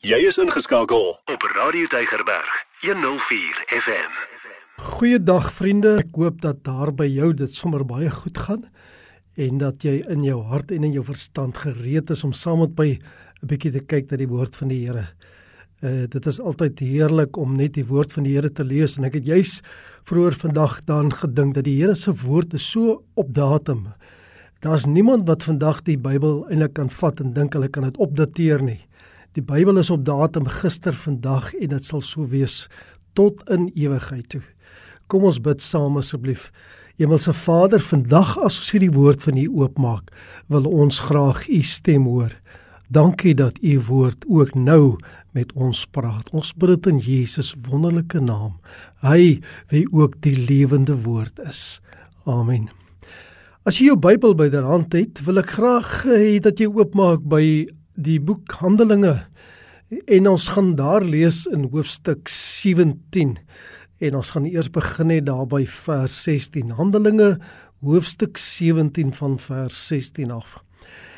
Jy is ingeskakel op Radio Deigerberg 104 FM. Goeiedag vriende. Ek hoop dat daar by jou dit sommer baie goed gaan en dat jy in jou hart en in jou verstand gereed is om saam met my 'n bietjie te kyk na die woord van die Here. Uh dit is altyd heerlik om net die woord van die Here te lees en ek het juis vroeër vandag daaraan gedink dat die Here se woord is so op datum. Daar's niemand wat vandag die Bybel eintlik kan vat en dink hulle kan dit opdateer nie. Die Bybel is op datum gister, vandag en dit sal so wees tot in ewigheid toe. Kom ons bid saam asseblief. Hemelse Vader, vandag as ons hierdie woord van U oopmaak, wil ons graag U stem hoor. Dankie dat U woord ook nou met ons praat. Ons bid dit in Jesus wonderlike naam. Hy wie ook die lewende woord is. Amen. As jy jou Bybel byderhand het, wil ek graag hê dat jy oopmaak by die boek Handelinge en ons gaan daar lees in hoofstuk 17. En ons gaan eers begin net daar by vers 16. Handelinge hoofstuk 17 van vers 16 af.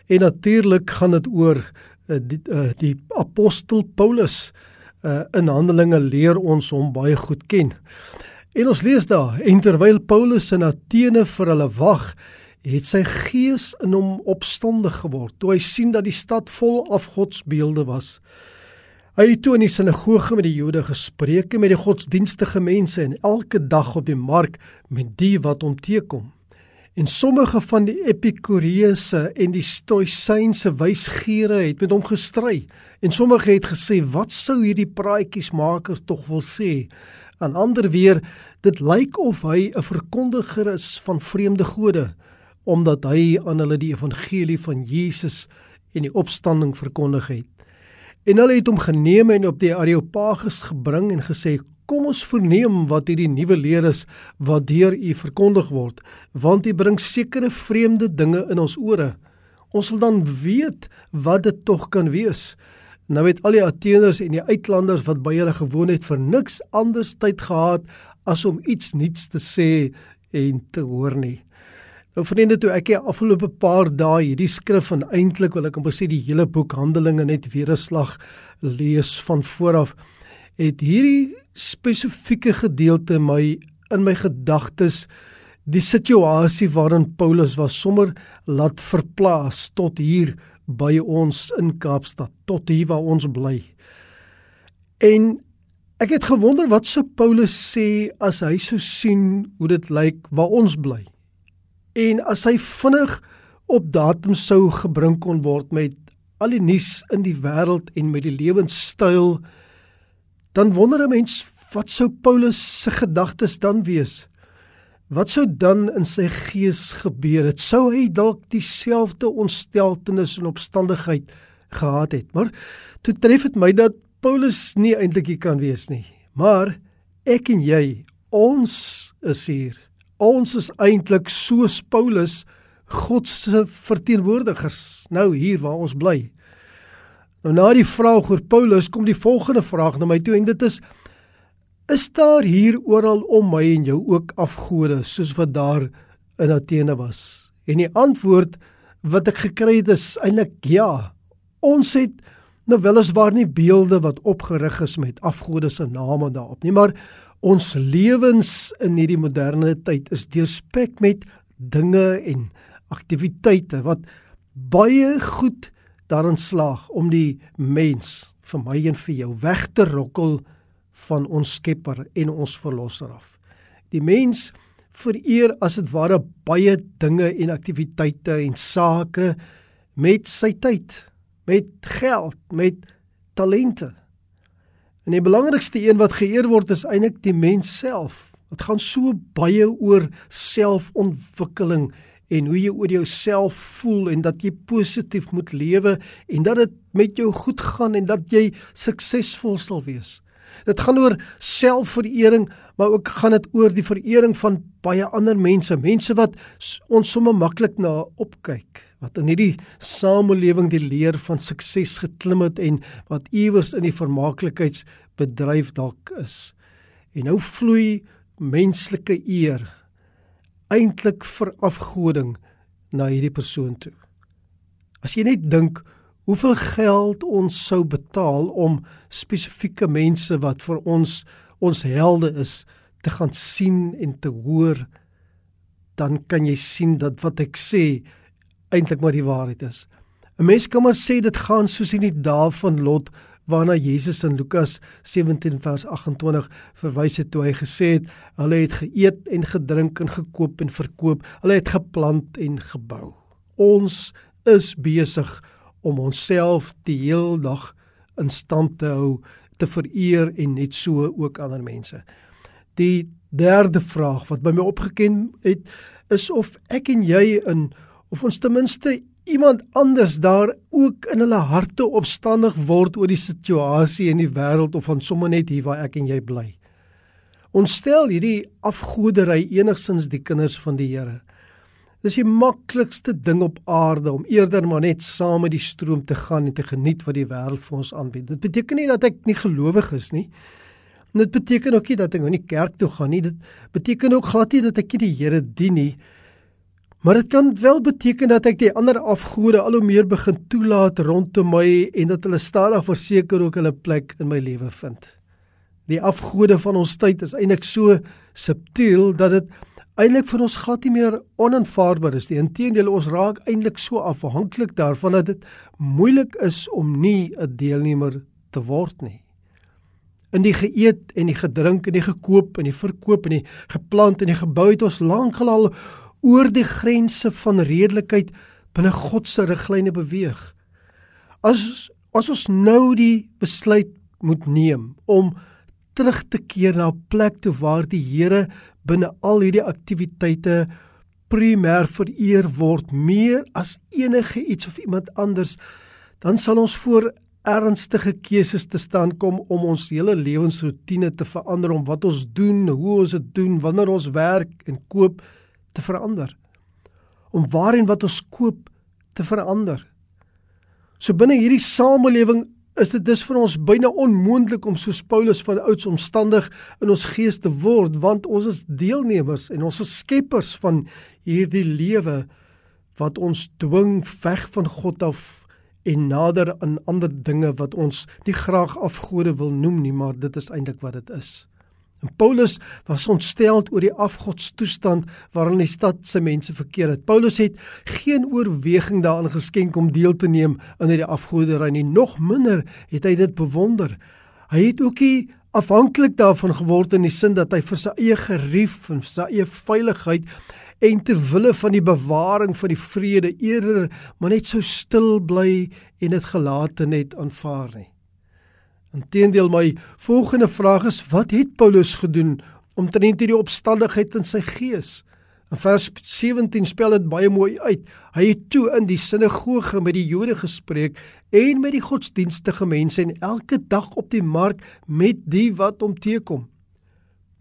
En natuurlik gaan dit oor uh, die, uh, die apostel Paulus. Uh, in Handelinge leer ons hom baie goed ken. En ons lees daar en terwyl Paulus in Athene vir hulle wag, het sy gees in hom opstandig geword toe hy sien dat die stad vol afgodsbeelde was. Hy het toe in die sinagoge met die Jode gespreek en met die godsdienstige mense en elke dag op die mark met die wat hom teekom. En sommige van die epikureëse en die stoïsynse wysgeere het met hom gestry en sommige het gesê wat sou hierdie praatjiesmakers tog wil sê Aan ander weer, dit lyk of hy 'n verkondiger is van vreemde gode omdat hy aan hulle die evangelie van Jesus en die opstanding verkondig het. En hulle het hom geneem en op die Areopagus gebring en gesê: "Kom ons verneem wat hierdie nuwe leer is wat deur u verkondig word, want u bring sekere vreemde dinge in ons ore. Ons wil dan weet wat dit tog kan wees." Nou het al die Atheners en die uitlanders wat by hulle gewoon het vir niks anders tyd gehad as om iets nuuts te sê en te hoor nie. Nou vriende, toe ek die afgelope paar dae hierdie skrif en eintlik wil ek amper sê die hele boek Handelinge net weer 'n slag lees van vooraf, het hierdie spesifieke gedeelte my in my gedagtes die situasie waarin Paulus was sommer laat verplaas tot hier by ons in Kaapstad tot hier waar ons bly. En ek het gewonder wat sou Paulus sê as hy sou sien hoe dit lyk waar ons bly. En as hy vinnig op datum sou gebring kon word met al die nuus in die wêreld en met die lewenstyl dan wonder 'n mens wat sou Paulus se gedagtes dan wees? Wat sou dan in sy gees gebeur het? Sou hy dalk dieselfde ontsteltenis en opstandigheid gehad het? Maar toe tref dit my dat Paulus nie eintlik hier kan wees nie. Maar ek en jy, ons is hier. Ons is eintlik soos Paulus God se verteenwoordigers nou hier waar ons bly. Nou na die vraag oor Paulus kom die volgende vraag na my toe en dit is Is daar hier oral om my en jou ook afgode soos wat daar in Athene was? En die antwoord wat ek gekry het is eintlik ja. Ons het nou weliswaar nie beelde wat opgerig is met afgode se name daarop nie, maar ons lewens in hierdie moderne tyd is deurspek met dinge en aktiwiteite wat baie goed daarin slaag om die mens vir my en vir jou weg te rokkel van ons Skepper en ons Verlosser af. Die mens vereer as dit ware baie dinge en aktiwiteite en sake met sy tyd, met geld, met talente. En die belangrikste een wat geëer word is eintlik die mens self. Dit gaan so baie oor selfontwikkeling en hoe jy oor jouself voel en dat jy positief moet lewe en dat dit met jou goed gaan en dat jy suksesvol sal wees. Dit gaan oor selfverering, maar ook gaan dit oor die verering van baie ander mense, mense wat ons sommer maklik na opkyk, wat in hierdie samelewing die leer van sukses geklim het en wat iewers in die vermaaklikheidsbedryf dalk is. En nou vloei menslike eer eintlik vir afgoding na hierdie persoon toe. As jy net dink hoeveel geld ons sou betaal om spesifieke mense wat vir ons ons helde is te gaan sien en te hoor dan kan jy sien dat wat ek sê eintlik maar die waarheid is. 'n Mens kan maar sê dit gaan soos in die dae van Lot waarna Jesus in Lukas 17 vers 28 verwys het toe hy gesê het hulle het geëet en gedrink en gekoop en verkoop, hulle het geplant en gebou. Ons is besig om onsself die heel dag in stand te hou, te vereer en net so ook ander mense. Die derde vraag wat by my opgeken het is of ek en jy in of ons ten minste iemand anders daar ook in hulle harte opstandig word oor die situasie in die wêreld of van sommer net hier waar ek en jy bly. Ons stel hierdie afgodery enigsins die kinders van die Here. Dis die maklikste ding op aarde om eerder maar net saam met die stroom te gaan en te geniet wat die wêreld vir ons aanbied. Dit beteken nie dat ek nie gelowig is nie. Dit beteken ook nie dat ek nou nie kerk toe gaan nie. Dit beteken ook glad nie dat ek nie die Here dien nie. Maar dit kan wel beteken dat ek die ander afgode al hoe meer begin toelaat rondom my en dat hulle stadig verseker ook hulle plek in my lewe vind. Die afgode van ons tyd is eintlik so subtiel dat dit eintlik vir ons glad nie meer onaanvaarbaar is nie. Inteendeel ons raak eintlik so afhanklik daarvan dat dit moeilik is om nie 'n deelnemer te word nie. In die geëet en die gedrink en die gekoop en die verkoop en die geplant en die gebou het ons lank al oor die grense van redelikheid binne God se riglyne beweeg. As as ons nou die besluit moet neem om terug te keer na 'n plek toe waar die Here binne al hierdie aktiwiteite primêr vereer word meer as enige iets of iemand anders, dan sal ons voor ernstige keuses te staan kom om ons hele lewensroetine te verander om wat ons doen, hoe ons dit doen, wanneer ons werk en koop te verander. Om waarin wat ons koop te verander. So binne hierdie samelewing is dit dus vir ons byna onmoontlik om soos Paulus van ouds omstandig in ons gees te word want ons is deelnemers en ons is skeppers van hierdie lewe wat ons dwing weg van God af en nader aan ander dinge wat ons nie graag afgode wil noem nie maar dit is eintlik wat dit is. En Paulus was ontstel oor die afgodstoestand waarin die stad se mense verkeer het. Paulus het geen oorweging daaraan geskenk om deel te neem aan hierdie afgoderry nie, nog minder het hy dit bewonder. Hy het ook nie afhanklik daarvan geword in die sin dat hy vir sy eie gerief en sy eie veiligheid en ter wille van die bewaring van die vrede eerder maar net so stil bly en dit gelate net aanvaar nie. Inteendeel my volgende vraag is wat het Paulus gedoen om teen hierdie opstandigheid in sy gees? In vers 17 spel dit baie mooi uit. Hy het toe in die sinagoge met die Jode gespreek en met die godsdienstige mense en elke dag op die mark met die wat hom teekom.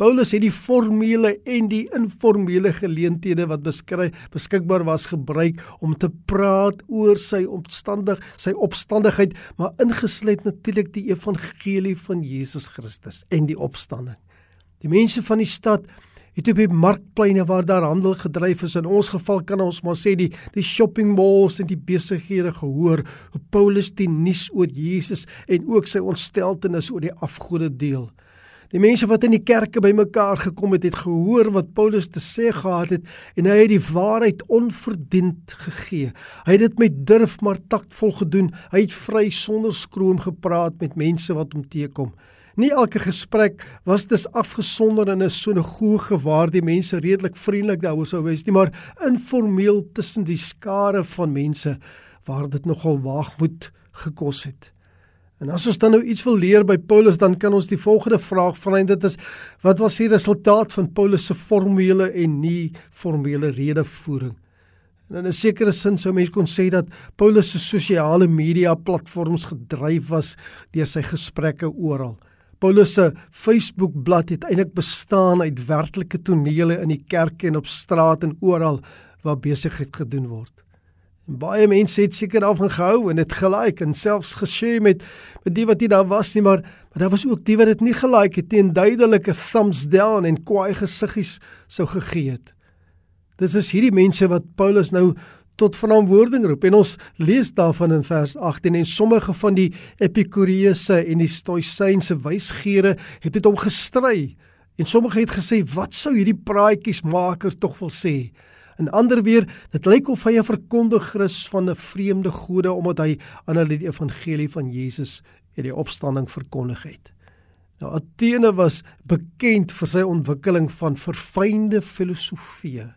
Paulus het die formele en die informele geleenthede wat beskryf beskikbaar was gebruik om te praat oor sy opstandig, sy opstandigheid, maar ingesluit natuurlik die evangelie van Jesus Christus en die opstanding. Die mense van die stad het op die markpleine waar daar handel gedryf is in ons geval kan ons maar sê die die shopping malls en die besighede gehoor hoe Paulus die nuus oor Jesus en ook sy ontsteltenis oor die afgode deel. Die mense wat in die kerke bymekaar gekom het, het gehoor wat Paulus te sê gehad het en hy het die waarheid onverdiend gegee. Hy het dit met durf maar taktvol gedoen. Hy het vry sonder skroom gepraat met mense wat hom teekom. Nie elke gesprek was dus afgesonder in 'n sinagoge waar die mense redelik vriendelik daaroor sou wees nie, maar informeel tussen die skare van mense waar dit nogal waagmoed gekos het. En as ons dan nou iets wil leer by Paulus, dan kan ons die volgende vraag vra en dit is wat was die resultaat van Paulus se formele en nie formele redevoering? En in 'n sekere sin sou mens kon sê dat Paulus se sosiale media platforms gedryf was deur sy gesprekke oral. Paulus se Facebook bladsy het eintlik bestaan uit werklike tonele in die kerke en op straat en oral waar besigheid gedoen word. En baie mense het seker daarvan gehou en dit gelike en selfs geshare met met die wat nie daar was nie, maar maar daar was ook die wat dit nie gelike het teen duidelike thumbs down en kwaai gesiggies sou gegee het. Dis is hierdie mense wat Paulus nou tot verantwoording roep. En ons lees daarvan in vers 18 en sommige van die epikureëse en die stoïsynse wysgeere het met hom gestry. En sommige het gesê, "Wat sou hierdie praatjiesmaker tog wil sê?" En ander weer, dit lyk of hy 'n verkondiger is van 'n vreemde gode omdat hy aan hulle die evangelie van Jesus en die opstanding verkondig het. Nou Athene was bekend vir sy ontwikkeling van verfynde filosofie.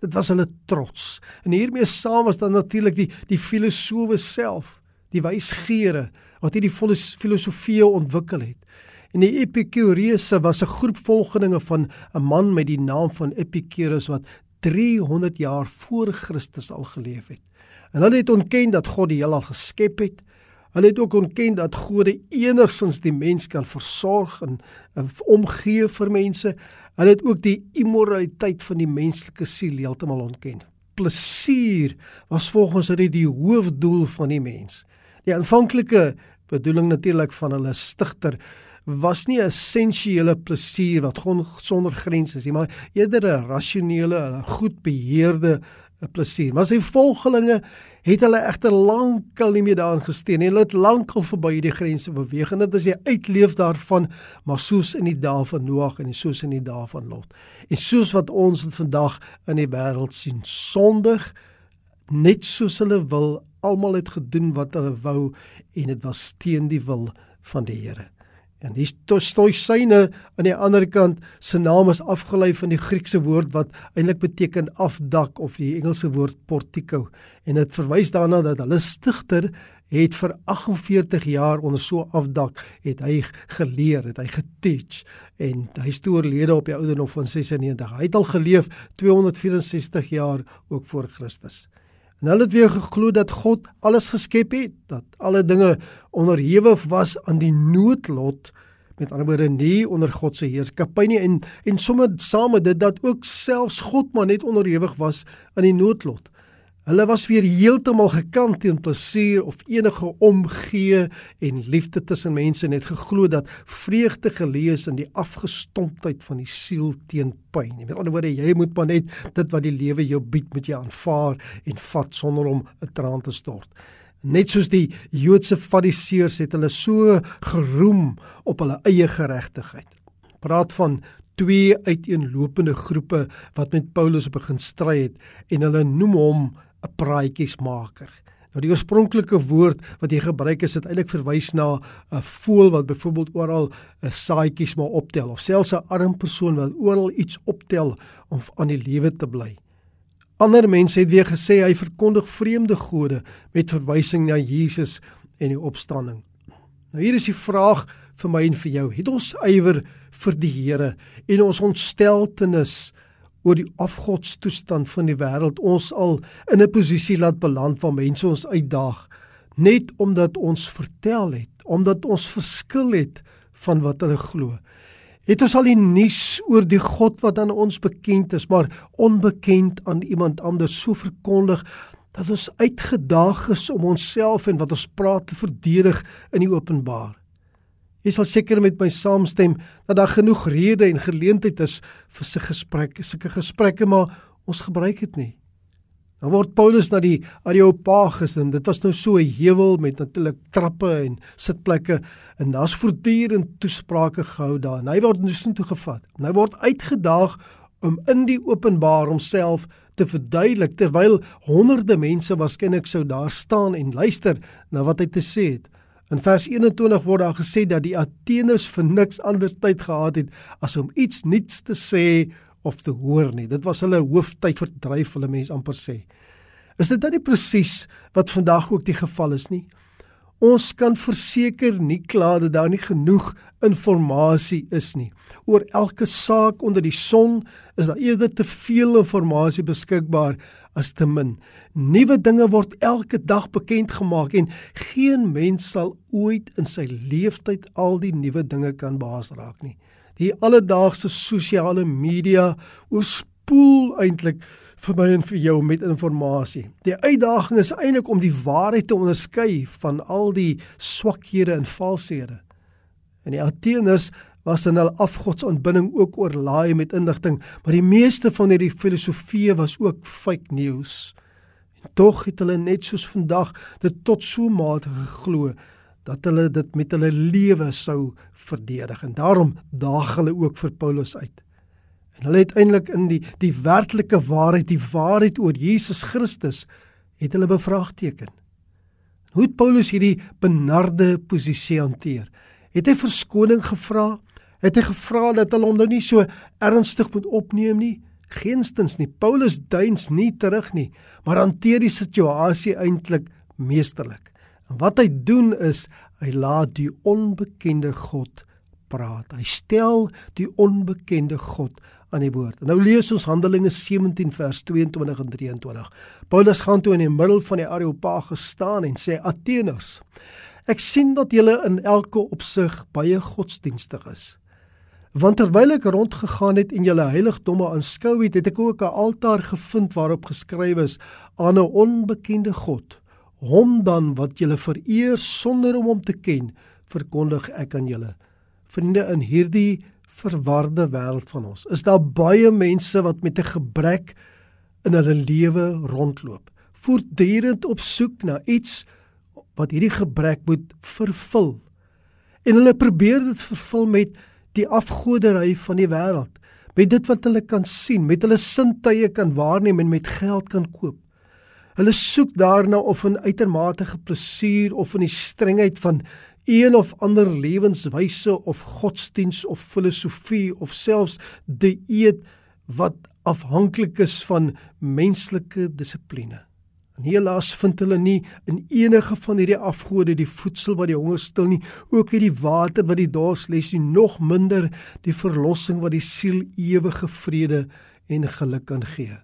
Dit was hulle trots. En hiermee saam was dan natuurlik die die filosowe self, die wysgeere wat hierdie filosofie ontwikkel het. En die Epikureëse was 'n groep volgelinge van 'n man met die naam van Epicurus wat 300 jaar voor Christus al geleef het. En hulle het ontken dat God die heelal geskep het. Hulle het ook ontken dat God enigsins die mens kan versorg en, en omgee vir mense. Hulle het ook die immoraliteit van die menslike siel heeltemal ontken. Plesier was volgens hulle die hoofdoel van die mens. Die aanvanklike bedoeling natuurlik van hulle stigter was nie 'n essensiële plesier wat sonder grense is nie, maar eerder 'n rasionele, goed beheerde plesier. Maar sy volgelinge het hulle egter lankal nie meer daarin gesteen nie. Hulle het lankal verby hierdie grense beweeg en dit is die uitleef daarvan, maar soos in die dae van Noag en soos in die dae van Lot. En soos wat ons vandag in die wêreld sien, sondig net soos hulle wil, almal het gedoen wat hulle wou en dit was teen die wil van die Here. En die stoïsyne aan die ander kant se naam is afgelei van die Griekse woord wat eintlik beteken afdak of die Engelse woord portico en dit verwys daarna dat hulle stigter het vir 48 jaar onder so afdak het hy geleer, het hy geteach en hy is oorlede op die ouderdom van 96. Hy het al geleef 264 jaar ook voor Christus. En hulle het weer geglo dat God alles geskep het, dat alle dinge onderhewig was aan die noodlot met ander woorde nie onder God se heerskappy nie en en sommer saam met dit dat ook selfs God maar net onderhewig was aan die noodlot. Hulle was weer heeltemal gekant teen plesier of enige omgee en liefde tussen mense en het geglo dat vreugde gelees in die afgestomptheid van die siel teen pyn. Met ander woorde, jy moet maar net dit wat die lewe jou bied met jou aanvaar en vat sonder om 'n traan te stort. Net soos die Joodse Fariseërs het hulle so geroem op hulle eie geregtigheid. Praat van twee uiteenlopende groepe wat met Paulus begin stry het en hulle noem hom 'n praatjiesmaker. Nou die oorspronklike woord wat jy gebruik is dit eintlik verwys na 'n voël wat byvoorbeeld oral 'n saadjies maar optel of selfs 'n arm persoon wat oral iets optel om aan die lewe te bly. Ander mense het weer gesê hy verkondig vreemde gode met verwysing na Jesus en die opstanding. Nou hier is die vraag vir my en vir jou. Het ons ywer vir die Here en ons ontsteltenis oor die afgodstoestand van die wêreld ons al in 'n posisie laat beland waar mense ons uitdaag net omdat ons vertel het, omdat ons verskil het van wat hulle glo. Het ons al die nuus oor die God wat aan ons bekend is, maar onbekend aan iemand anders so verkondig dat ons uitgedaag is om onsself en wat ons praat te verdedig in die openbaar. Jy sal seker met my saamstem dat daar genoeg rede en geleentheid is vir sulke gesprekke, sulke gesprekke, maar ons gebruik dit nie. Dan word Paulus na die Areopagus en dit was nou so 'n heuwel met natuurlik trappe en sitplekke en daar's voortdurend toesprake gehou daar. En hy word nou sin toe gevat. En hy word uitgedaag om in die openbaar homself te verduidelik terwyl honderde mense waarskynlik sou daar staan en luister na wat hy te sê het. In vers 21 word daar gesê dat die Ateners vir niks anders tyd gehad het as om iets nuuts te sê of te hoor nie. Dit was hulle hooftyd verdryf hulle mense amper sê. Is dit dan nie presies wat vandag ook die geval is nie? Ons kan verseker nie kla dat daar nie genoeg inligting is nie. Oor elke saak onder die son is daar eerder te veel inligting beskikbaar as te min. Nuwe dinge word elke dag bekend gemaak en geen mens sal ooit in sy lewenstyd al die nuwe dinge kan behaas raak nie. Die alledaagse sosiale media oorspoel eintlik vir my en vir jou met inligting. Die uitdaging is eintlik om die waarheid te onderskei van al die swakhede en valshede. En die Ateners was in hul afgodsaanbidding ook oorlaai met inligting, maar die meeste van hierdie filosofieë was ook fake news. Tog het hulle net soos vandag dit tot so mate geglo dat hulle dit met hulle lewe sou verdedig en daarom daag hulle ook vir Paulus uit. En hulle het eintlik in die die werklike waarheid, die waarheid oor Jesus Christus het hulle bevraagteken. Hoe het Paulus hierdie benarde posisie hanteer? Het hy verskoning gevra? Het hy gevra dat hulle hom nou nie so ernstig moet opneem nie? Geenstens nie. Paulus duins nie terug nie, maar hanteer die situasie eintlik meesterlik. En wat hy doen is hy laat die onbekende God praat. Hy stel die onbekende God aan die woord. Nou lees ons Handelinge 17 vers 22 en 23. Paulus gaan toe in die middel van die Areopagus staan en sê: "Ateners, ek sien dat julle in elke opsig baie godsdienstig is. Want terwyl ek rondgegaan het en julle heiligdomme aanskou het, het ek ook 'n altaar gevind waarop geskrywe is aan 'n onbekende God. Hom dan wat julle vereer sonder om hom te ken, verkondig ek aan julle." Vriende, in hierdie verwarde wêreld van ons. Is daar baie mense wat met 'n gebrek in hulle lewe rondloop, voortdurend op soek na iets wat hierdie gebrek moet vervul. En hulle probeer dit vervul met die afgoderry van die wêreld, met dit wat hulle kan sien, met hulle sintuie kan waarneem en met geld kan koop. Hulle soek daarna of in uitermate geplesier of in die strengheid van een of ander lewenswyse of godsdiens of filosofie of selfs dieet wat afhanklik is van menslike dissipline. En helaas vind hulle nie in enige van hierdie afgode die voedsel wat die honger stil nie, ook nie die water wat die dors les nie, nog minder die verlossing wat die siel ewige vrede en geluk kan gee.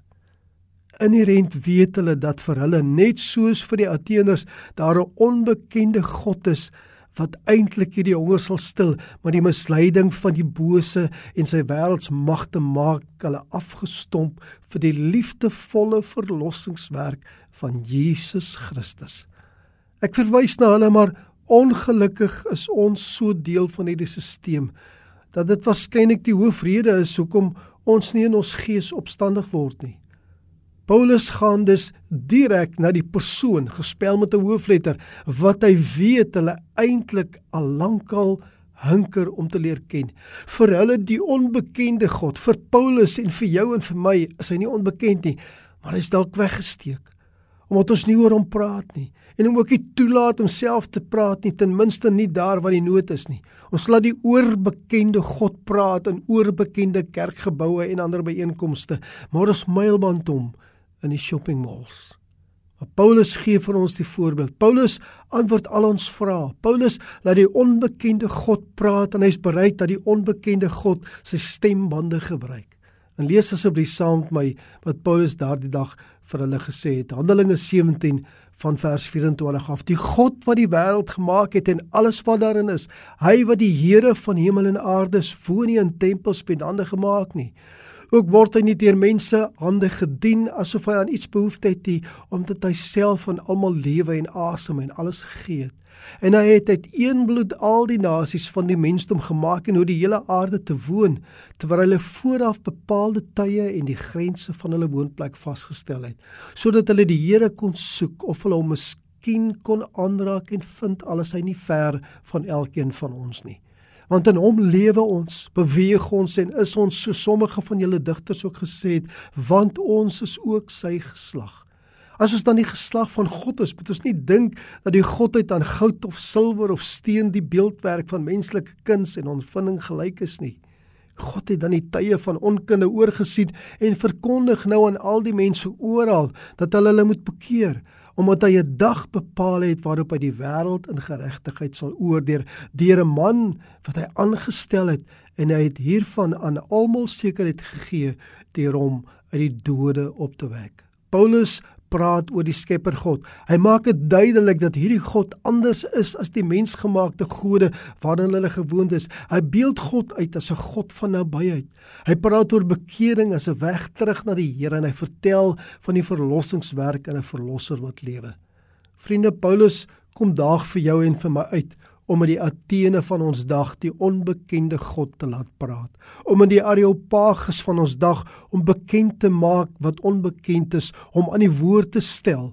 Inherent weet hulle dat vir hulle net soos vir die Ateners daar 'n onbekende God is wat eintlik hierdie honger sal stil, maar die misleiding van die bose en sy wêreldsmagte maak hulle afgestomp vir die liefdevolle verlossingswerk van Jesus Christus. Ek verwys na hulle maar ongelukkig is ons so deel van hierdie stelsel dat dit waarskynlik die hoofrede is hoekom ons nie in ons gees opstandig word nie. Paulus gaan dus direk na die persoon gespel met 'n hoofletter wat hy weet hulle eintlik al lankal hunker om te leer ken. Vir hulle die onbekende God, vir Paulus en vir jou en vir my is hy nie onbekend nie, maar hy's dalk weggesteek omdat ons nie oor hom praat nie en hom ook nie toelaat om self te praat nie, ten minste nie daar waar die nood is nie. Ons laat die oorbekende God praat in oorbekende kerkgeboue en ander byeenkomste, maar ons mylband hom in die shopping malls. Maar Paulus gee vir ons die voorbeeld. Paulus antwoord al ons vrae. Paulus laat die onbekende God praat en hy's bereid dat die onbekende God sy stembande gebruik. En lees asseblief saam met my wat Paulus daardie dag vir hulle gesê het. Handelinge 17 van vers 24 af. Die God wat die wêreld gemaak het en alles wat daarin is, hy wat die Here van hemel en aarde is, woon nie in tempels met hande gemaak nie Ook word hy nie deur mense hande gedien asof hy aan iets behoefte het nie, omdat hy self van almal lewe en asem en alles gegee het. En hy het uit een bloed al die nasies van die mensdom gemaak en hoe die hele aarde te woon, terwyl hulle vooraf bepaalde tye en die grense van hulle woonplek vasgestel het, sodat hulle die Here kon soek of hulle hom miskien kon aanraak en vind alles hy nie ver van elkeen van ons nie want in hom lewe ons, beweeg ons en is ons so sommige van julle digters ook gesê het, want ons is ook sy geslag. As ons dan die geslag van God is, moet ons nie dink dat die godheid aan goud of silwer of steen die beeldwerk van menslike kuns en onvinding gelyk is nie. God het dan die tye van onkunde oorgesien en verkondig nou aan al die mense oral dat hulle hulle moet bekeer omdat hy 'n dag bepaal het waarop hy die wêreld in geregtigheid sal oordeel deur 'n man wat hy aangestel het en hy het hiervan aan almal sekerheid gegee deur hom uit die dode op te wek. Paulus praat oor die Skepper God. Hy maak dit duidelik dat hierdie God anders is as die mensgemaakte gode waarna hulle gewoond is. Hy beeld God uit as 'n God van nabyheid. Hy praat oor bekering as 'n weg terug na die Here en hy vertel van die verlossingswerk en 'n verlosser wat lewe. Vriende, Paulus kom daag vir jou en vir my uit om met die Athene van ons dag die onbekende God te laat praat, om in die Areopagus van ons dag om bekend te maak wat onbekend is, om aan die woord te stel.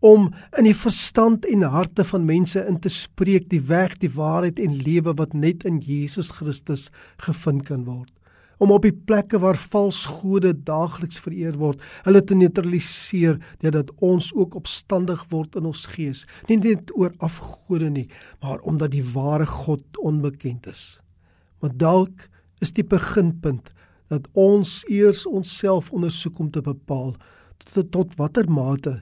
Om in die verstand en harte van mense in te spreek die weg, die waarheid en lewe wat net in Jesus Christus gevind kan word om op die plekke waar vals gode daagliks vereer word, hulle te neutraliseer deurdat ons ook opstandig word in ons gees, nie net oor afgode nie, maar omdat die ware God onbekend is. Maar dalk is die beginpunt dat ons eers onsself ondersoek om te bepaal tot, tot watter mate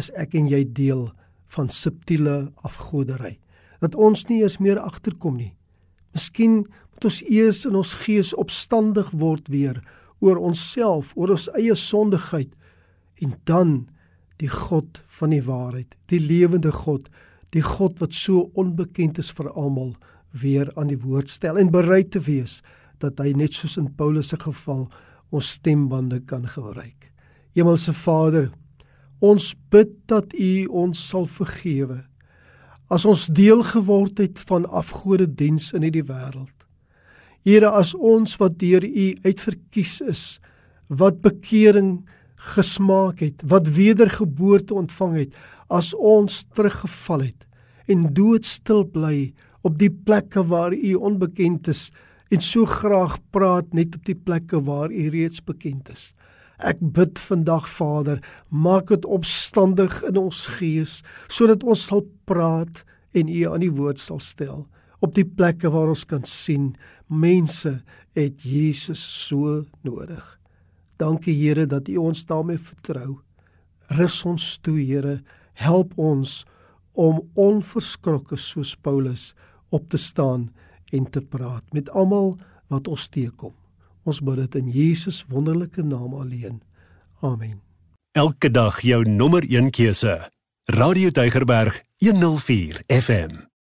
is ek en jy deel van subtiele afgodery dat ons nie eens meer agterkom nie. Miskien moet ons eers in ons gees opstandig word weer oor onsself, oor ons eie sondigheid en dan die God van die waarheid, die lewende God, die God wat so onbekend is vir almal, weer aan die woord stel en bereid te wees dat hy net soos in Paulus se geval ons stembande kan gebruik. Hemelse Vader, ons bid dat U ons sal vergewe as ons deel geword het van afgode diens in hierdie wêreld. Here as ons wat deur U uitverkies is, wat bekering gesmaak het, wat wedergeboorte ontvang het, as ons teruggeval het en doodstil bly op die plekke waar U onbekend is en so graag praat net op die plekke waar U reeds bekend is. Ek bid vandag Vader, maak dit opstandig in ons gees sodat ons sal praat en U aan die woord sal stel op die plekke waar ons kan sien mense het Jesus so nodig. Dankie Here dat U ons daarmee vertrou. Rus ons toe Here, help ons om onverskrokke soos Paulus op te staan en te praat met almal wat ons teekom. Ons bid dit in Jesus wonderlike naam alleen. Amen. Elke dag jou nommer 1 keuse. Radio Deugerberg 104 FM.